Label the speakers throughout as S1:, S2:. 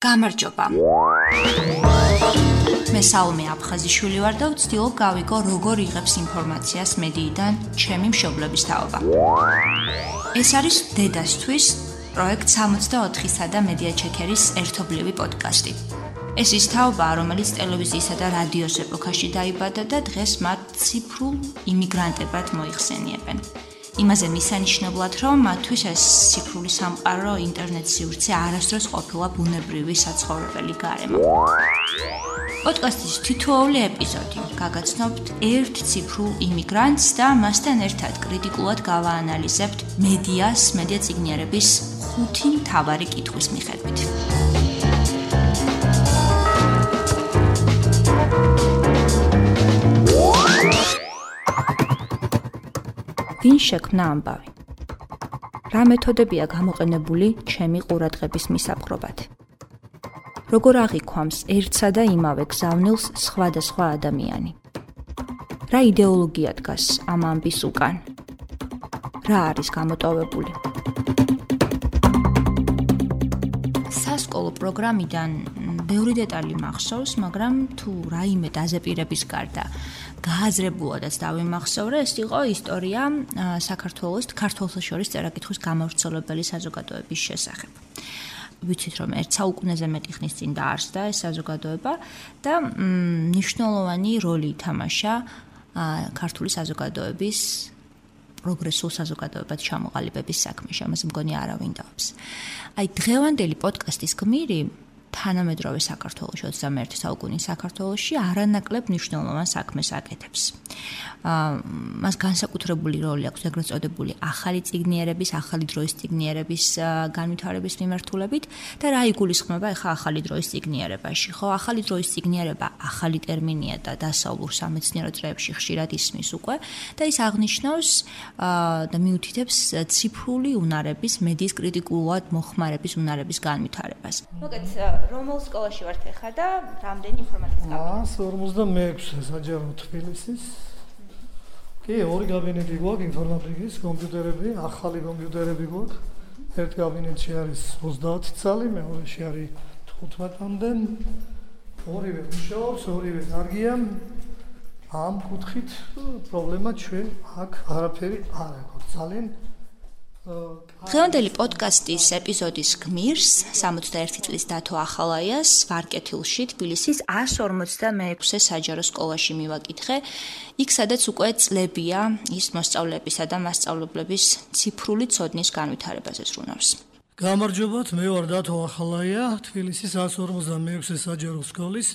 S1: გამარჯობა. მე საუმე აფხაზიშვილი ვარ და ვცდილობ გავიგო როგორ იღებს ინფორმაციას მედიიდან ჩემი მშობლების თაობა. ეს არის დედასთვის პროექტ 64-სა და მედია ჩეკერის ერთობლივი პოდკასტი. ეს ის თაობა, რომელიც ტელევიზიისა და რადიოს ეპოქაში დაიბადა და დღეს მათ ციფრულ იმიგრანტებად მოიხსენიებენ. იმაზე მისანიშნებლად, რომ მათთვის ეს ციფრული სამყარო, ინტერნეტ სივრცე არასდროს ყოფილა ბუნებრივი საცხოვრებელი გარემო. პოდკასტის თითოეული ეპიზოდი გაგაცნობთ ერთ ციფრულ იმიგრანტს და მასთან ერთად კრიტიკულად გავაანალიზებთ მედიას, მედია ციგნიერების ხუთი მთავარი კითხვის მიხედვით. ვინ შექმნა ამბავი? რა მეთოდებია გამოყენებული ჩემი ყურადღების მისაპყრობად? როგორ აღიქვამს ერთსა და იმავე გზავნილს სხვადასხვა ადამიანი? რა იდეოლოგია დგას ამ ამბის უკან? რა არის გამოტოვებული? სასკოლო პროგრამიდან ბევრი დეტალი მახსოვს, მაგრამ თუ რაიმე დაზეპირების გარდა გააზრებულადაც დავიმახსოვრე, ეს იყო ისტორია საქართველოს ქართულთა შორის წერაკითხვის გამავრცელებელი საზოგადოების შესახებ. ვიცით რომ ერთ საუკუნეზე მეტი ხნის წინ დაარსდა ეს საზოგადოება და მნიშვნელოვანი როლი ითამაშა ქართული საზოგადოების პროგრესულ საზოგადოებად ჩამოყალიბების საქმეში, ამას მგონი არავინ დაობს. აი დღევანდელი პოდკასტის გმირი თანამედროვე საქართველოს 21 საუკუნის საქართველოსში არანაკლებ მნიშვნელოვან საქმეს აკეთებს. აა მას განსაკუთრებული როლი აქვს ეგრეთ წოდებული ახალი ციგნიერების, ახალი დროის ციგნიერების განვითარების მიმართულებით და რა იგულისხმება ახლა ახალი დროის ციგნიერებაში? ხო, ახალი დროის ციგნიერება ახალი ტერმინია და დასავლურ სამეცნიერო წრეებში ხშირად ისმის უკვე და ის აღნიშნავს აა და მიუთითებს ციფრული უნარების, მედიის კრიტიკულად მოხმარების უნარების განვითარებას. მოგეთ რომელ სკოლაში ვართ ახლა და რამდენი ინფორმატიკის
S2: კაბინეტი? 46 საჯარო თბილისის. კი, ორი კაბინეტი გვაქვს ინფორმატიკის, კომპიუტერები, ახალი კომპიუტერები გვაქვს. ერთ კაბინეტში არის 30 წალი, მეორეში არის 15-მდე. ორივე მუშაობს, ორივე კარგია. ამ კუთხით პრობლემა ჩვენ აქ არაფერი არ აქვს. ძალიან
S1: დღევანდელი პოდკასტის ეპიზოდის გმირს 61 წლის დათო ახალაიას ვარკეთილში თბილისის 156-ე საჯარო სკოლაში მივაკითხე. იქ სადაც უკვე წლებია ის მოსწავლეებისა და მასწავლებლების ციფრული ცოდნის განვითარებაზე ზრუნავს
S2: გამარჯობათ მე ვარ დათო ახალაია თბილისის 156-ე საჯარო სკოლის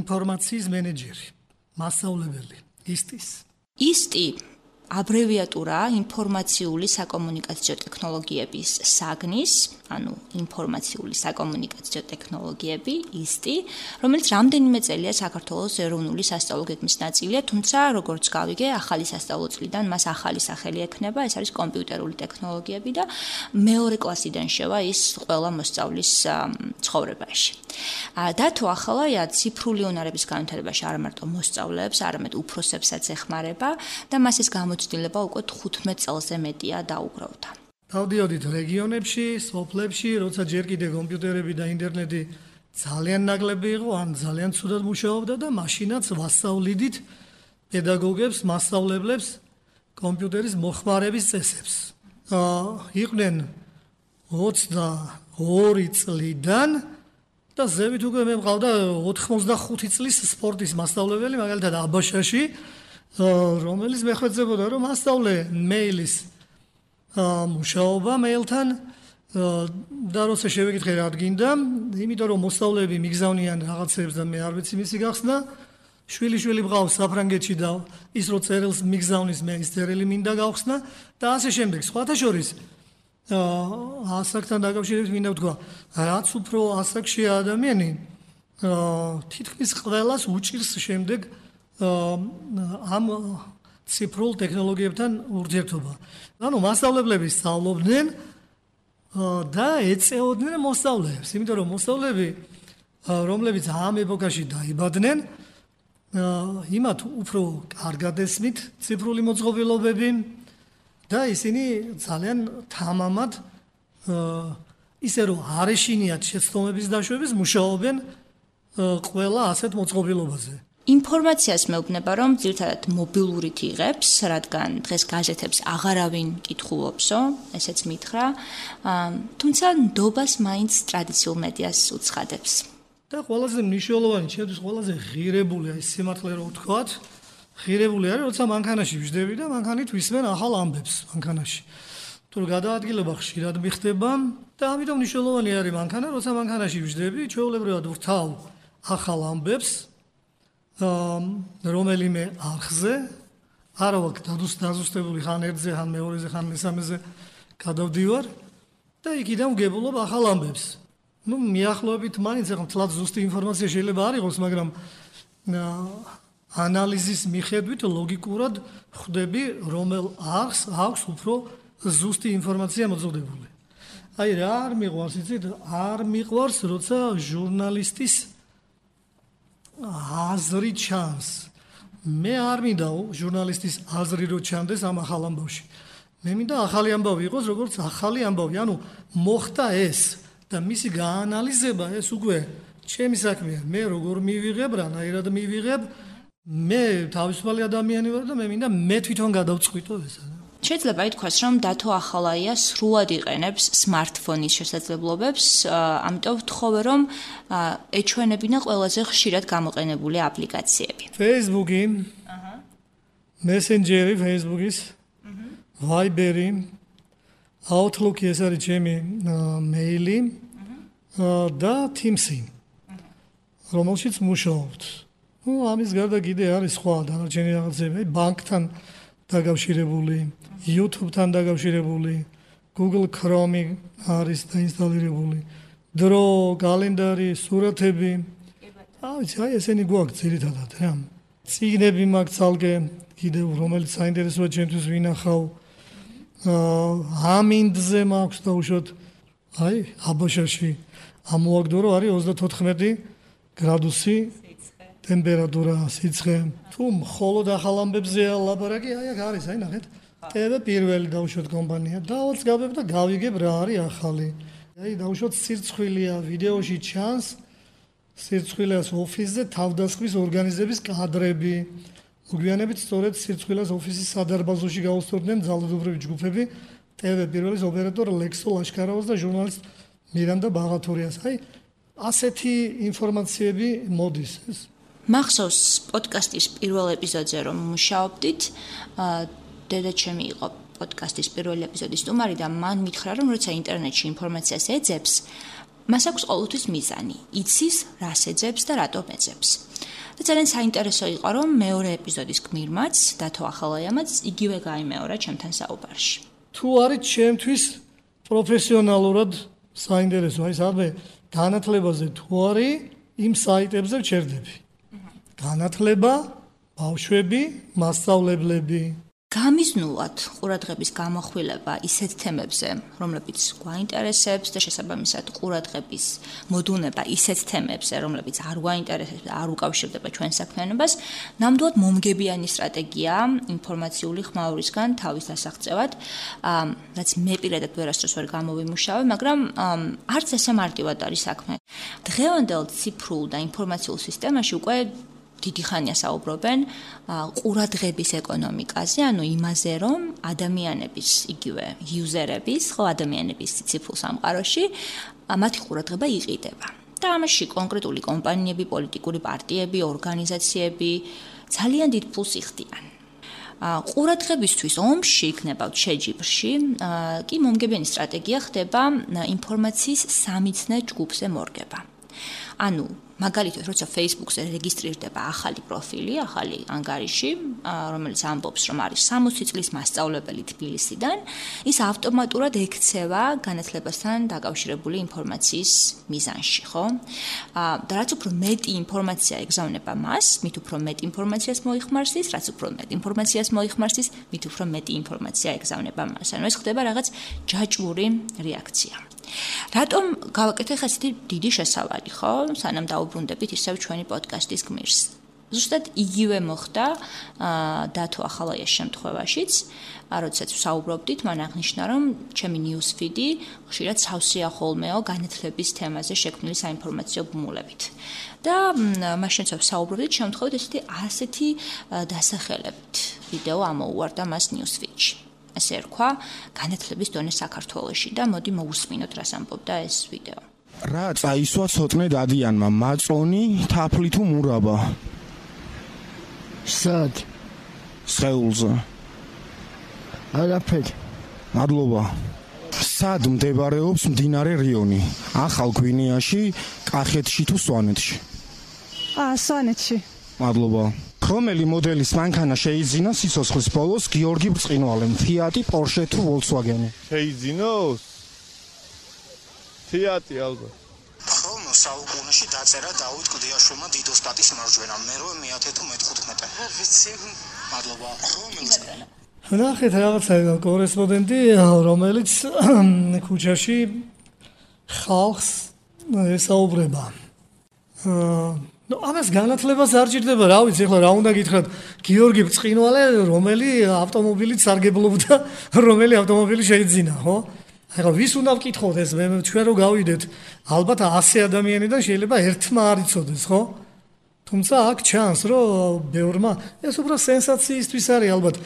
S2: ინფორმაციის მენეჯერი მასწავლებელი ისტის.
S1: ისტი აბრევიატურა ინფორმაციული საკომუნიკაციო ტექნოლოგიების საგნის, ანუ ინფორმაციული საკომუნიკაციო ტექნოლოგიები, ისტი, რომელიც რამდენიმე წელია საქართველოს ეროვნული სასწავლო გეგმის ნაწილია, თუმცა როგორც გავიგე, ახალი სასწავლო წლიდან მას ახალი სახელი ექნება, ეს არის კომპიუტერული ტექნოლოგიები და მეორე კლასიდან შევა ის ყველა მოსწავლის ცხოვრებაში. და თუ ახალაა ციფრული უნარების განვითარებაში არ მარტო მოსწავლეებს, არამედ უფროსებსაც ეხმარება და მას ეს გამო გამოცდილება უკვე 15 წელზე მეტია დაუგროვდა.
S2: დავდიოდით რეგიონებში, სოფლებში, როცა ჯერ კიდე კომპიუტერები და ინტერნეტი ძალიან ნაკლები იყო, ან ძალიან ცუდად მუშაობდა და მაშინაც ვასწავლიდით პედაგოგებს, მასწავლებლებს კომპიუტერის მოხმარების წესებს. აა იყვნენ 22 წლიდან და ზევით უკვე მე მყავდა 85 წლის სპორტის მასწავლებელი, მაგალითად აბაშაში რომელიც მეხვეწებოდა რომ ასწავლე მეილის მუშაობა მეილთან და როცა შევეკითხე რა გინდა, იმიტომ რომ მოსწავლეები მიგზავნიან რაღაცებს და მე არ ვიცი მისი გახსნა, შვილი შვილი ბღავს საფრანგეთში და ის რო წერილს მიგზავნის მე ის წერილი მინდა გავხსნა და ასე შემდეგ. სხვათა შორის აა ასაკთან დაკავშირებით მინდა ვთქვა, რაც უფრო ასაკშია ადამიანი, აა თითქმის ყველას უჭირს შემდეგ აა ამ ციფრულ ტექნოლოგიებთან ურთიერთობა. ანუ მასშტაბლებლები სწავლობდნენ და ეწეოდნენ მოსწავლეებს, იმიტომ რომ მოსწავლეები რომლებიც ამ ეპოქაში დაიბადნენ, იმათ უფრო კარგად ესმით ციფრული მოწყობილობები და ისინი ძალიან თამამად ისე რომ არეშინიათ შეცდომების დაშვების მუშაობენ ყველა ასეთ მოწყობილობაზე.
S1: ინფორმაციას მეუბნება, რომ ძირთადად მობილურით იღებს, რადგან დღეს გაზეთებს აღარავინ კითხულობსო, ესეც მითხრა. თუმცა ნდობას მაინც ტრადიციულ მედიას უცხადებს.
S2: და ყველაზე მნიშვნელოვანი, ჩემთვის ყველაზე ღირებული აი სიმართლე რო ვთქვათ, ღირებული არის, როცა მანქანაში ვждდები და მანქანით ვისმენ ახალ ამბებს მანქანაში. თუ გადაადგილება ხშირად მიხდება და ამიტომ მნიშვნელოვანი არის მანქანა, როცა მანქანაში ვждდები, ჩვეულებრივად ვრთავ ახალ ამბებს რომელიმე არხზე არა ვაქვს დაზუსტებული ხან ერთზე, ხან მეორეზე, ხან მესამეზე გადავდივარ და იქიდან ვგებულობ ახალ ამბებს. ну მიახლოებით მაინც ახლა თლად ზუსტი ინფორმაცია შეიძლება არ იყოს, მაგრამ ანალიზის მიხედვით ლოგიკურად ხვდები რომელ არხს აქვს უფრო ზუსტი ინფორმაცია მოძებნებული. აი რა არ მიყვარს იცით? არ მიყვარს, როცა ჟურნალისტის აზრი ჩანს. მე არ მინდა ჟურნალისტის აზრი რო ჩანდეს ამ ახალ ამბავში. მე მინდა ახალი ამბავი იყოს, როგორც ახალი ამბავი. ანუ მოხდა ეს და მისი გაანალიზება ეს უკვე ჩემი საქმეა. მე როგორ მივიღებ, რანაირად მივიღებ? მე თავისუფალი ადამიანი ვარ და მე მინდა მე თვითონ გადავწყვიტო ეს.
S1: შეიძლება ითქვას, რომ დათო ახალაია სრულად იყენებს smartphone-ის შესაძლებლობებს, ამიტომ ვთხოვე, რომ ეჩვენებინა ყველაზე ხშირად გამოყენებული აპლიკაციები.
S2: Facebook-ი. აჰა. Messenger-ი Facebook-ის. აჰა. Viber-ი. Outlook-ი ეს არის ჩემი მეილი. აჰა. და Teams-ი. რომელშიც მუშაობთ. ну ამის გარდა კიდე არის სხვა დანარჩენი რაღაცები, ბანკთან დაკავშირებული. YouTube-თან დაკავშირებული, Google Chrome-ი არის დაინსტალირებული, დრო, კალენდარი, სურათები. აი, აი ესენი გვაქვს ძირითადად რა. ციგნები მაქვს ალგე, კიდევ რომელიც საინტერესოა ჩემთვის ვინახავ. აა ამინდზე მაქვს დაუშვათ. აი, აბაშაში ამოაგდო რომ არის 34 გრადუსი ტემპერატურა, სიცხე. თუ მხოლოდ ახალ ამბებზეა ლაბარაკი, აი აქ არის, აი ნახეთ. წერა პირველი დავუშვოთ კომპანია. დაუწყებ და გავიგებ რა არის ახალი. აი დავუშვოთ სირცხვილია ვიდეოში ჩანს. სირცხვილას ოფისზე თავდასხმის ორგანიზების კადრები. მოგვიანებით სწორედ სირცხვილას ოფისის სადარბაზოში გაუსწორდნენ ძალადობრივი ჯგუფები. ტელე პირველის ოპერატორ ლექსო ლაშკარავას და ჟურნალისტ მირანდა ბაღათურიას. აი ასეთი ინფორმაციები მოდის ეს
S1: მახსოვს პოდკასტის პირველ ეპიზოდზე რომ მუშაობდით. დედა ჩემი იყო პოდკასტის პირველი ეპიზოდის სტუმარი და მან მითხრა რომ როცა ინტერნეტში ინფორმაციას ეძებს მას აქვს ყოველთვის მიზანი. იცის რას ეძებს და რატომ ეძებს. და ძალიან საინტერესო იყო რომ მეორე ეპიზოდის გმირმაც დათო ახალაიამაც იგივე გამეორა ჩემთან საუბარში.
S2: თუ არის ჩემთვის პროფესიონალურად საინტერესო? აი სადმე განათლებაზე თუ არის იმ საიტებზე ვჩერდები განათლება ბავშვები მასშტაბლებლები
S1: გამიზნულად ყურადღების გამახვილება ისეთ თემებზე, რომლებიც გვაინტერესებს და შესაბამისად ყურადღების მოდუნება ისეთ თემებზე, რომლებიც არ გვაინტერესებს და არ უკავშირდება ჩვენს საქმიანობას, ნამდვილად მომგებიანი სტრატეგია ინფორმაციული ხმაურისგან თავის დასაღწევად, რაც მე პირადად ვერასდროს ვერ გამოვიმუშავე, მაგრამ არც ესე მარტივად არის საქმე. დღევანდელ ციფრულ და ინფორმაციულ სისტემაში უკვე დიდი ხანია საუბრობენ ყურადღების ეკონომიკაზე, ანუ იმაზე, რომ ადამიანების, იგივე იუზერების, ხო ადამიანების ციფრულ სამყაროში მათი ყურადღება იყიდება. და ამაში კონკრეტული კომპანიები, პოლიტიკური პარტიები, ორგანიზაციები ძალიან დიდ ფულს იხდიან. ყურადღებისთვის ომში იქნება შეჯიბრში, კი მომგებიანი სტრატეგია ხდება ინფორმაციის სამიცნე ჯგუფზე მორგება. ანუ მაგალითად, როცა Facebook-ზე რეგისტრირდება ახალი პროფილი, ახალი ანგარიში, რომელიც ამბობს, რომ არის 60 წლის მასწავლებელი თბილისიდან, ის ავტომატურად ექცევა განათლებასთან დაკავშირებული ინფორმაციის მიზანში, ხო? აა და რაც უფრო მეტი ინფორმაცია ეგზავნება მას, მით უფრო მეტი ინფორმაციას მოიხმარს ის, რაც უფრო მეტი ინფორმაციას მოიხმარს ის, მით უფრო მეტი ინფორმაცია ეგზავნება მას. ანუ ეს ხდება რაღაც ჯაჭვური რეაქცია. რატომ გავაკეთე ხა ისეთი დიდი შესავალი, ხო? სანამ დაუბრუნდებით ისევ ჩვენი პოდკასტის გმირს. ზუსტად იგივე მოხდა დათო ახალაიას შემთხვევაშიც, როდესაც ვსაუბრობდით, მან აღნიშნა, რომ ჩემი newsfeed-ი ხშირად სავსეა ხოლმეო განათლების თემაზე შექმნილი საინფორმაციო ბმულებით. და მაშინაც ვსაუბრობდით, შემთხვევით ესეთი ასეთი დასახელებით ვიდეო ამოუვარდა მას newsfeed-ში. ასე რქვა, განათლების დონე საქართველოში და მოდი მოусმინოთ, რას ამბობდა ეს ვიდეო.
S3: რა წაისვა ცოტნე დადიანმა. მაწონი თაფლი თუ მურაბა?
S4: სად?
S3: სეულზე
S4: არაფერი
S3: მადლობა. სად მდებარეობს მდინარე რიონი? ახალ გვინეაში კახეთში თუ სვანეთში?
S5: აა სვანეთში.
S3: მადლობა რომელი მოდელის მანქანა შეიძინა სიცოცხლის ბოლოს გიორგი ბრწყინვალემ? ფიატი პორშე თუ ვოლკსვაგენი
S6: შეიძინოს. თეატრი ალბათ.
S3: ხოლმე საუკუნეში დაწერა დავით კლდიაშვილმა დიდოსტატის მარჯვენა. მერვე მეათე თუ მე-15 ვიცი. მადლობა.
S2: რომელს ნახეთ რაღაცა კორესპონდენტი რომელიც ქუჩაში ხალხს ესაუბრება ნუ ამას განათლებას არ ჭირდება რა ვიცი ახლა რა უნდა გითხრათ? გიორგი ბრწყინვალე რომელი ავტომობილით სარგებლობდა რომელი ავტომობილი შეიძინა ხო? ახლა ვის უნდა ვკითხოთ ეს? მე ჩვენ რო გავიდეთ ალბათ 100 ადამიანიდან შეიძლება ერთმა არ იცოდეს ხო? თუმცა აქ ჩანს რომ ბევრმა ეს უბრალოდ სენსაციისთვის არის ალბათ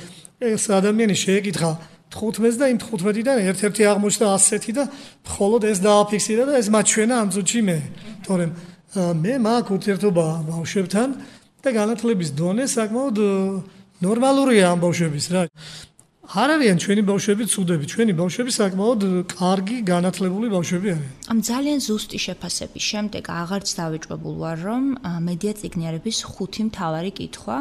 S2: ეს ადამიანი შეეკითხა 15-ს და იმ 15-დან ერთ-ერთი აღმოჩნდა 100-ი და მხოლოდ ეს დააფიქსირა და ეს მაჩვენა ამ წუთში მე თორემ მე მაქვს ურთიერთობა ბავშვებთან და განათლების დონე საკმაოდ ნორმალურია ამ ბავშვების რა არ არიან ჩვენი ბავშვები ცუდები, ჩვენი ბავშვები საკმაოდ კარგი განათლებული ბავშვები არიან.
S1: ამ ძალიან ზუსტი შეფასების შემდეგ აღარც დავიჭვებულ ვარ, რომ მედია ციგნიერების ხუთი მთავარი კითხვა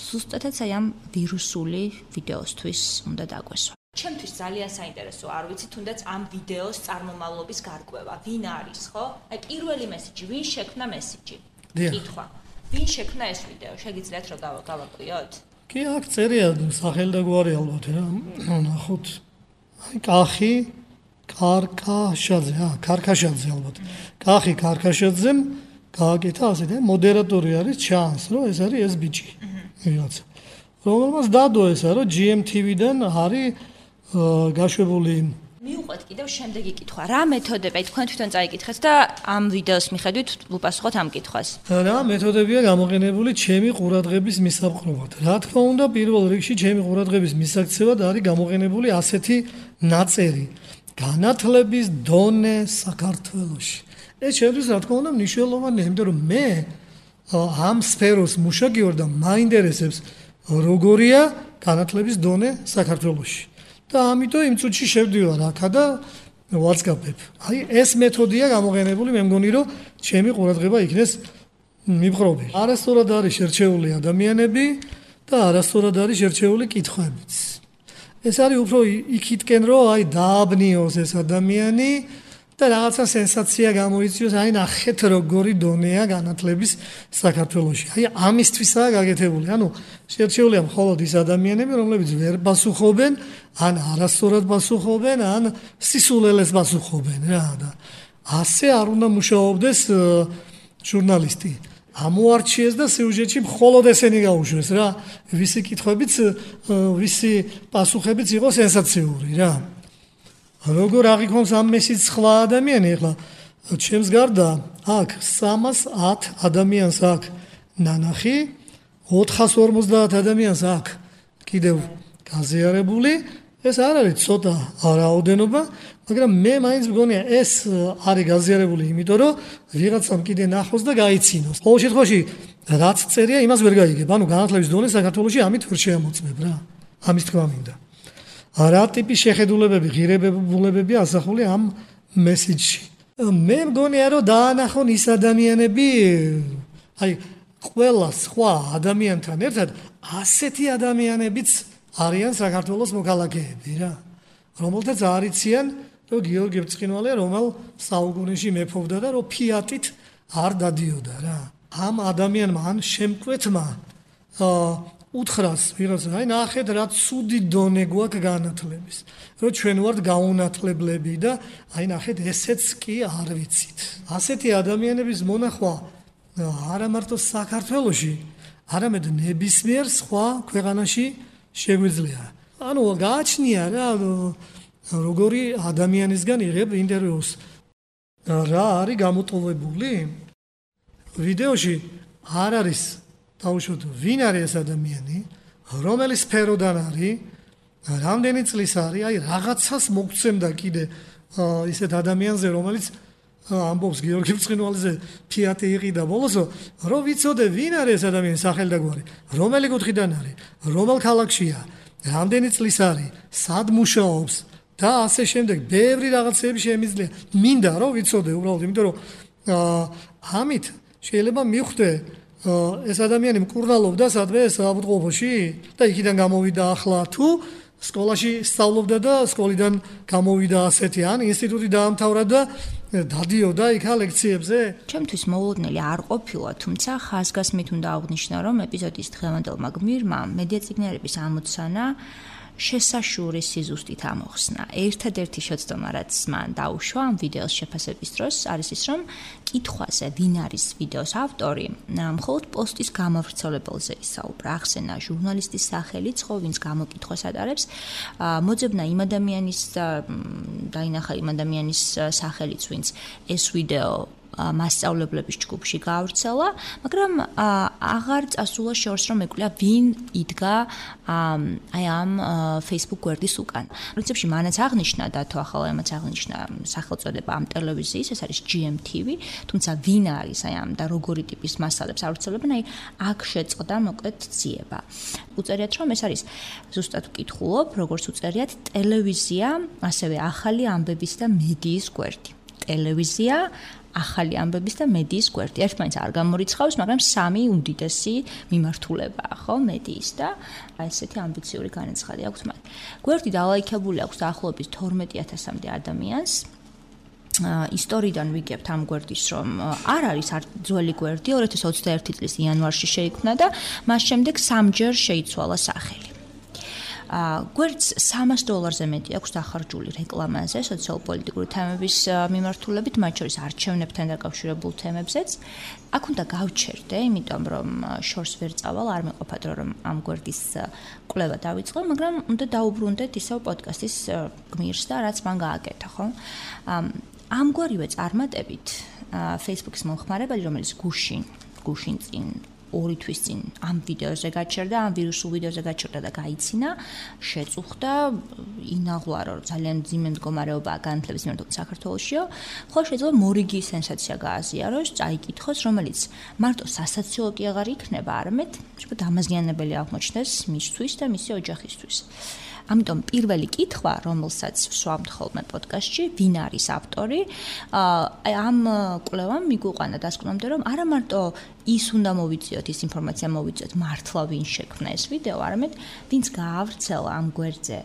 S1: ზუსტადაც აი ამ ვირუსული ვიდეოსთვის უნდა დაგვესვა. ჩემთვის ძალიან საინტერესოა, არ ვიცი, თუნდაც ამ ვიდეოს წარმომავლობის გარკვევა, ვინ არის, ხო? აი პირველი მესიჯი, ვინ შექმნა მესიჯი? კითხვა. ვინ შექმნა ეს ვიდეო? შეგიძლიათ რომ გავაკვიოთ?
S2: კი აქ წერია სახელი და გვარი ალბათ რა ნახოთ აი კახი კარკაშაძე ა კარკაშაძე ალბათ კახი კარკაშაძე გააკეთა ასე და მოდერატორი არის ჩანს რომ ეს არის ეს ბიჭი ვიღაცა რომელმაც დადო ესა რომ GMTV-დან არის გაშვებული
S1: მიუყვეთ კიდევ შემდეგი კითხვა. რა მეთოდებია თქვენ თვითონ წაიკითხეთ და ამ ვიდეოს მიხედვით ვუპასუხოთ ამ კითხვას?
S2: რა მეთოდებია გამოყენებული ჩემი ყურადღების მისაღწევად? რა თქმა უნდა, პირველ რიგში ჩემი ყურადღების მისაღწევად არის გამოყენებული ასეთი ნაწერი: განათლების დონე საქართველოში. ეს შეიძლება რა თქმა უნდა მნიშვნელოვანია, იმიტომ რომ მე ამ სფეროს მუშაგი ვარ და მაინტერესებს როგორია განათლების დონე საქართველოში. და ამიტომ იმ წუთში შევდივარ აქა და ვაცკაპებ. აი ეს მეთოდია გამოყენებული, მე მგონი რომ ჩემი ყურადღება იქნეს მიბღრობი. არასწორად არის შერჩეული ადამიანები და არასწორად არის შერჩეული კითხვებიც. ეს არის უფრო იქითკენ რომ აი დააბნიოს ეს ადამიანი და რაღაცა სენსაცია გამოიწვიოს, აი ნახეთ როგორი დონეა განათლების საქართველოში. აი ამისთვისაა გაკეთებული. ანუ შეერჩეულია მხოლოდ ის ადამიანები, რომლებიც ვერ პასუხობენ, ან არასწორად პასუხობენ, ან სისულელეს პასუხობენ რა და ასე არ უნდა მუშაობდეს ჟურნალისტი. ამოარჩიეს და სიუჟეტში მხოლოდ ესენი გაუშვეს რა. ვისი კითხვებიც, ვისი პასუხებიც იყო სენსაციური რა. როგორ აღიქონს ამ მესიც სხვა ადამიანი? ახლა ჩემს გარდა აქ 310 ადამიანს აქ. ნანახი 450 ადამიანს აქ. კიდევ გაზიარებული ეს არ არის ცოტა რაოდენობა მაგრამ მე მაინც მგონია ეს არის გაზიარებული იმიტომ რომ ვიღაცამ კიდე ნახოს და გაიცინოს. ყოველ შემთხვევაში რაც წერია იმას ვერ გაიგებ. ანუ განათლების დონე საქართველოში ამით ვერ შეამოწმებ რა. ამის თქვა მინდა რა ტიპის შეხედულებები, ღირებულებები ასახული ამ მესიჯში. მე მგონია რომ დაანახონ ის ადამიანები, აი ყველა სხვა ადამიანთან ერთად ასეთი ადამიანებიც არიან საქართველოს მოქალაქეები რა. რომელთაც არიციან, რომ გიორგი ბრწყინვალე რომელ საუკუნეში მეფობდა და რომ ფიატით არ დადიოდა რა. ამ ადამიანმა ან შემკვეთმა აა უთხრას ვიღაცა აი ნახეთ რა ცუდი დონე გვაქვს განათლების რომ ჩვენ ვართ გაუნათლებლები და აი ნახეთ ესეც კი არ ვიცით ასეთი ადამიანების მონახვა არა მარტო საქართველოში არამედ ნებისმიერ სხვა ქვეყანაში შეგვიძლია. ანუ გააჩნია რა როგორი ადამიანისგან იღებ ინტერვიუს. რა არის გამოტოვებული? ვიდეოში არ არის დაუშვათ ვინ არის ეს ადამიანი, რომელი სფეროდან არის, რამდენი წლის არის, აი რაღაცას მოგცემდა კიდე ისეთ ადამიანზე, რომელიც ამბობს გიორგი ბრწყინვალეზე ფიატი იყიდა ბოლოს, რომ ვიცოდე ვინ არის ეს ადამიანი სახელი და გვარი, რომელი კუთხიდან არის, რომელ ქალაქშია, რამდენი წლის არის, სად მუშაობს და ასე შემდეგ, ბევრი რაღაცები შემიძლია. მინდა რომ ვიცოდე უბრალოდ, იმიტომ რომ ამით შეიძლება მიხვდე ეს ადამიანი მკურნალობდა სადმე საავადმყოფოში და იქიდან გამოვიდა ახლა თუ სკოლაში სწავლობდა და სკოლიდან გამოვიდა ასეთი ან ინსტიტუტი დაამთავრა და დადიოდა იქა ლექციებზე?
S1: ჩემთვის მოულოდნელი არ ყოფილა, თუმცა ხაზგასმით უნდა აღნიშნო, რომ ეპიზოდის დღევანდელმა გმირმა მედია ციგნერების ამოცანა შესაშური სიზუსტით ამოხსნა. ერთადერთი შეცდომა, რაც მან დაუშვა ამ ვიდეოს შეფასების დროს, არის ის, რომ კითხვაზე, ვინ არის ვიდეოს ავტორი, მხოლოდ პოსტის გამავრცელებელზე ისაუბრა. ახსენა ჟურნალისტის სახელიც, ხო, ვინც გამოკითხვას ატარებს, მოძებნა იმ ადამიანის დაინახა იმ ადამიანის სახელიც, ვინც ეს ვიდეო მასწავლებლების ჯგუფში გავრცელა, მაგრამ აღარ წასულა შორს რომ ეკვლა ვინ იდგა აი ამ Facebook გვერდის უკან. პრინციპში მანაც აღნიშნა და თუ ახლა ამაც აღნიშნა სახელწოდება ამ ტელევიზიის, ეს არის GMTV, თუმცა ვინ არის აი ამ და როგორი ტიპის მასალებს ავრცელებენ, აი აქ შეწყდა მოკლედ ძიება. უწერიათ რომ ეს არის ზუსტად ვკითხულობ, როგორც უწერიათ ტელევიზია, ასევე ახალი ამბების და მედიის გვერდი. ტელევიზია ახალი ამბების და მედიის გვერდი. ერთმანეთს არ გამორიცხავს, მაგრამ სამი უდიდესი მიმართულებაა, ხო, მედიის და ესეთი ამბიციური განაცხადი აქვს მათ. გვერდი დალაიქებული აქვს დაახლოებით 12000-მდე ადამიანს. ისტორიიდან ვიგებთ ამ გვერდის რომ არ არის არ ძველი გვერდი 2021 წლის იანვარში შეიქმნა და მას შემდეგ სამჯერ შეიცვალა სახელი. გვერდს 300 დოლარზე მეტი აქვს დახარჯული რეკლამაზე სოციალ-პოლიტიკური თემების მიმართულებით, მათ შორის არჩევნებთან დაკავშირებულ თემებზეც. აქ უნდა გავჩერდე, იმიტომ რომ შორს ვერ წავალ, არ მეყოფად რომ ამ გვერდის კვლევა დავიწყო, მაგრამ უნდა დაუბრუნდეთ ისევ პოდკასტის გმირს და რაც მან გააკეთა, ხო? ამგვარივე წარმატებით Facebook-ის მომხმარებელი, რომელიც გუშინ გუშინ წინ ორი თვის წინ ამ ვიდეოზე გაჩერდა, ამ ვირუსულ ვიდეოზე გაჩერდა და გაიცინა, შეწუხდა ინაღლა რომ ძალიან ძიმე მდგომარეობაა განათლების მიმართ საქართველოსშიო. ხო შეიძლება მორიგი სენსაცია გააზიაროს, წაიკითხოს, რომელიც მარტო სასაცილო კი აღარ იქნება, არამედ შეიძლება დამაზიანებელი აღმოჩნდეს მისთვის და მისი ოჯახისთვის. ამიტომ პირველი კითხვა, რომელსაც ვსვამთ ხოლმე პოდკასტში, ვინ არის ავტორი? აი ამ კვლევამ მიგვიყვანა დასკვნამდე, რომ არა მარტო ის უნდა მოვიწიოთ, ის ინფორმაცია მოვიწიოთ მართლა ვინ შექმნა ეს ვიდეო, არამედ ვინც გაავრცელა ამ გვერდზე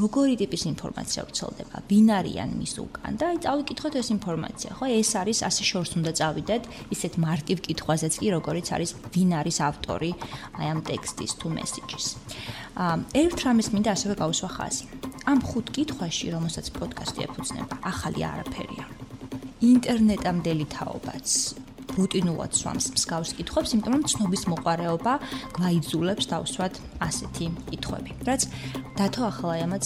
S1: როგორი ტიპის ინფორმაცია ვრცელდება, ვინ არიან მის უკან და აი წავიკითხოთ ეს ინფორმაცია, ხო? ეს არის ასე შორს უნდა წავიდეთ, ისეთ მარტივ კითხვაზეც კი, როგორიც არის ვინ არის ავტორი აი ამ ტექსტის თუ მესიჯის. აა ერთ რამეს მინდა ასევე გავუსვა ხაზი. ამ ხუთ კითხვაში, რომელსაც პოდკასტი ეფუძნება, ახალი არაფერია. ინტერნეტამდელი თაობაც რუტინულად სვამს მსგავს კითხვებს, იმიტომ რომ ცნობის მოყარეობა გვაიძულებს დავსვათ ასეთი კითხვები. რაც დათო ახლა ამაც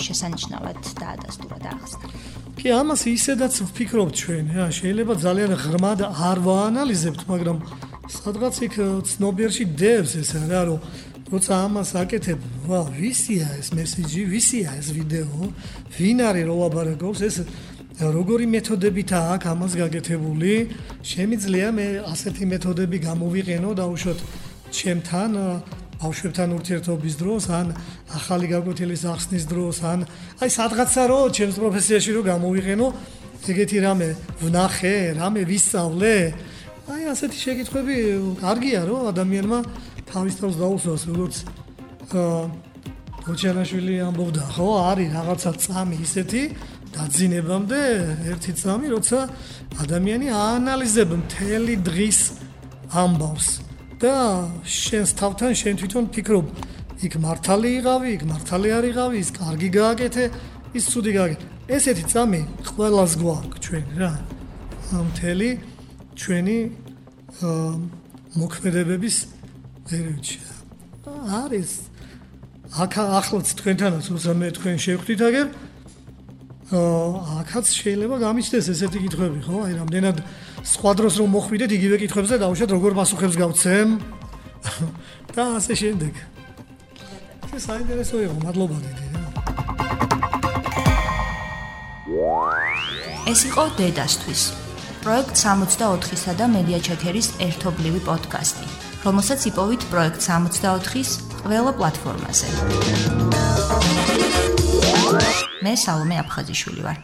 S1: შესანიშნავად დაადასტურა და ახსნა.
S2: კი, ამას ისედაც ვფიქრობთ ჩვენ, რა, შეიძლება ძალიან ღრმად არ ვაანალიზებთ, მაგრამ სადღაც იქ ცნობიერში დევს ეს რა, რომ როცა ამას აკეთებ, ვა, ვისია ეს მესიჯი, ვისია ეს ვიდეო, ვინ არის რო აბარაგობს ეს როგორი მეთოდებითა აქვს ამას გაკეთებული? შემიძლია მე ასეთი მეთოდები გამოვიყენო და უშოთ ჩემთან ბავშვებთან ურთიერთობის დროს, ან ახალი გაკვეთილის ახსნის დროს, ან აი სადღაცა რო ჩემს პროფესიაში რო გამოვიყენო, ეგეთი რამე ვნახე, რამე ვისწავლე. აი ასეთი შეკითხვები კარგია რო ადამიანმა თავის თავს დაუსვას, როგორც აა ოჩანაშვილი ამბობდა, ხო, არის რაღაცა წამი ისეთი, დაძინებამდე ერთი წამი, როცა ადამიანი აანალიზებს მთელი დღის ამბავს და შენს თავთან შენ თვითონ ფიქრობ, იქ მართალი იყავი, იქ მართალი არ იყავი, ის კარგი გააკეთე, ის ცუდი გააკეთე. ესეთი წამი ყველას გვაქვს ჩვენ რა. მთელი ჩვენი მოქმედებების ზერუჩი არის აქ ახლაც თქვენთანაც უზამე თქვენ შევხვდით აგერ აქაც შეიძლება გამიჩნდეს ესეთი კითხვები ხო? აი რამდენად სხვა დროს რომ მოხვიდეთ იგივე კითხვებს და დაუშვათ როგორ პასუხებს გავცემ? და ასე შემდეგ. ეს საინტერესო იყო მადლობა დიდი
S1: ეს იყო დედასთვის. პროექტ 64-სა და მედია ჩეკერის ერთობლივი პოდკასტი. რომელსაც იპოვით პროექტ 64-ის ყველა პლატფორმაზე მე სალომე აფხაზიშვილი ვარ